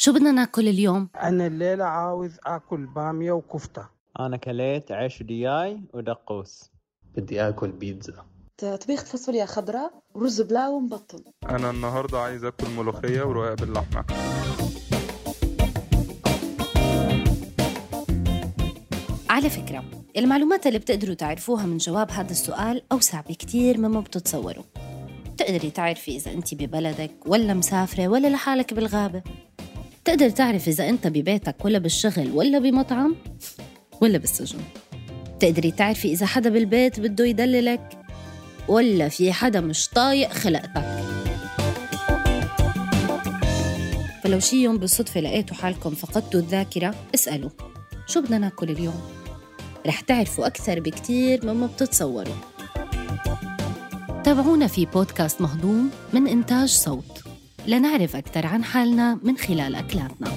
شو بدنا ناكل اليوم؟ أنا الليلة عاوز آكل بامية وكفتة. أنا كليت عيش دياي ودقوس. بدي آكل بيتزا. طبيخة فاصوليا خضراء ورز بلاو مبطن. أنا النهاردة عايز آكل ملوخية ورقاق باللحمة. على فكرة المعلومات اللي بتقدروا تعرفوها من جواب هذا السؤال أوسع بكتير مما بتتصوروا. بتقدري تعرفي إذا أنت ببلدك ولا مسافرة ولا لحالك بالغابة. تقدر تعرف إذا أنت ببيتك ولا بالشغل ولا بمطعم ولا بالسجن. تقدري تعرفي إذا حدا بالبيت بده يدللك ولا في حدا مش طايق خلقتك. فلو شي يوم بالصدفة لقيتوا حالكم فقدتوا الذاكرة اسألوا شو بدنا ناكل اليوم؟ رح تعرفوا أكثر بكتير مما بتتصوروا. تابعونا في بودكاست مهضوم من إنتاج صوت. لنعرف أكثر عن حالنا من خلال أكلاتنا.